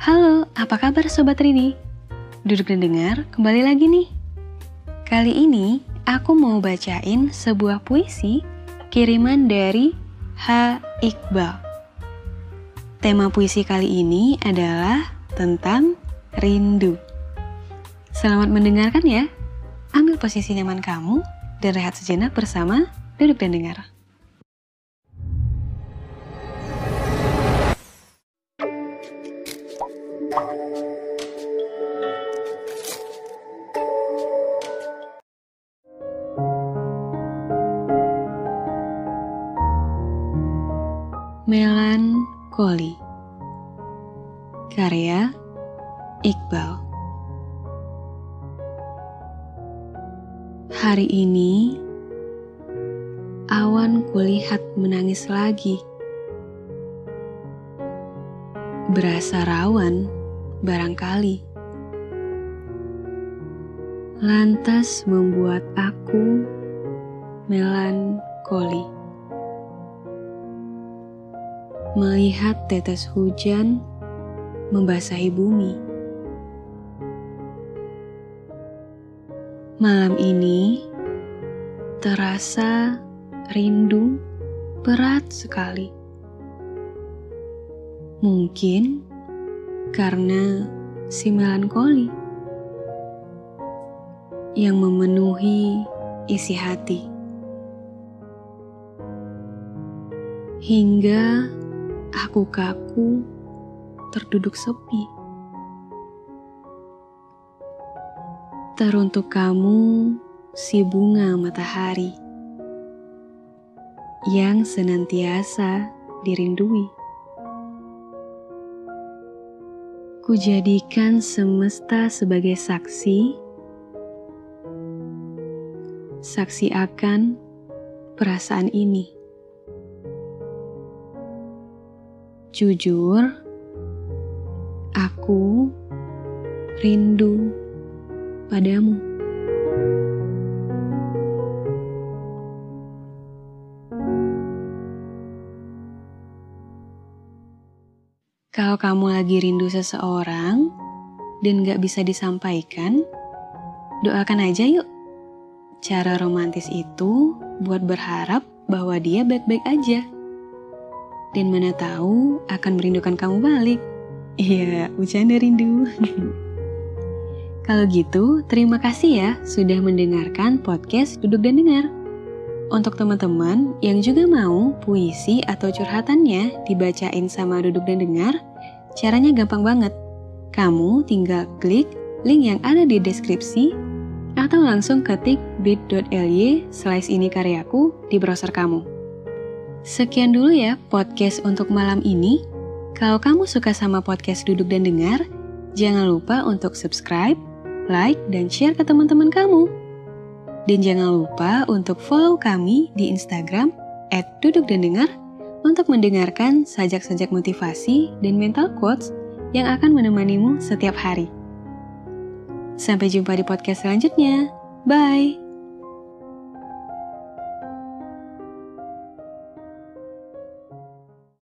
Halo, apa kabar Sobat Rini? Duduk dan dengar, kembali lagi nih. Kali ini, aku mau bacain sebuah puisi kiriman dari H. Iqbal. Tema puisi kali ini adalah tentang rindu. Selamat mendengarkan ya. Ambil posisi nyaman kamu dan rehat sejenak bersama Duduk dan Dengar. Melankoli. Karya Iqbal. Hari ini awan kulihat menangis lagi. Berasa rawan barangkali Lantas membuat aku melankoli melihat tetes hujan membasahi bumi. Malam ini terasa rindu berat sekali. Mungkin karena si melankoli yang memenuhi isi hati. Hingga Aku kaku, terduduk sepi. Teruntuk kamu, si bunga matahari yang senantiasa dirindui. Kujadikan semesta sebagai saksi, saksi akan perasaan ini. Jujur, aku rindu padamu. Kalau kamu lagi rindu seseorang dan gak bisa disampaikan, doakan aja yuk. Cara romantis itu buat berharap bahwa dia baik-baik aja dan mana tahu akan merindukan kamu balik. Iya, bercanda rindu. Kalau gitu, terima kasih ya sudah mendengarkan podcast Duduk dan Dengar. Untuk teman-teman yang juga mau puisi atau curhatannya dibacain sama Duduk dan Dengar, caranya gampang banget. Kamu tinggal klik link yang ada di deskripsi atau langsung ketik bit.ly slice ini karyaku di browser kamu. Sekian dulu ya podcast untuk malam ini. Kalau kamu suka sama podcast Duduk dan Dengar, jangan lupa untuk subscribe, like, dan share ke teman-teman kamu. Dan jangan lupa untuk follow kami di Instagram at Duduk dan Dengar untuk mendengarkan sajak-sajak motivasi dan mental quotes yang akan menemanimu setiap hari. Sampai jumpa di podcast selanjutnya. Bye!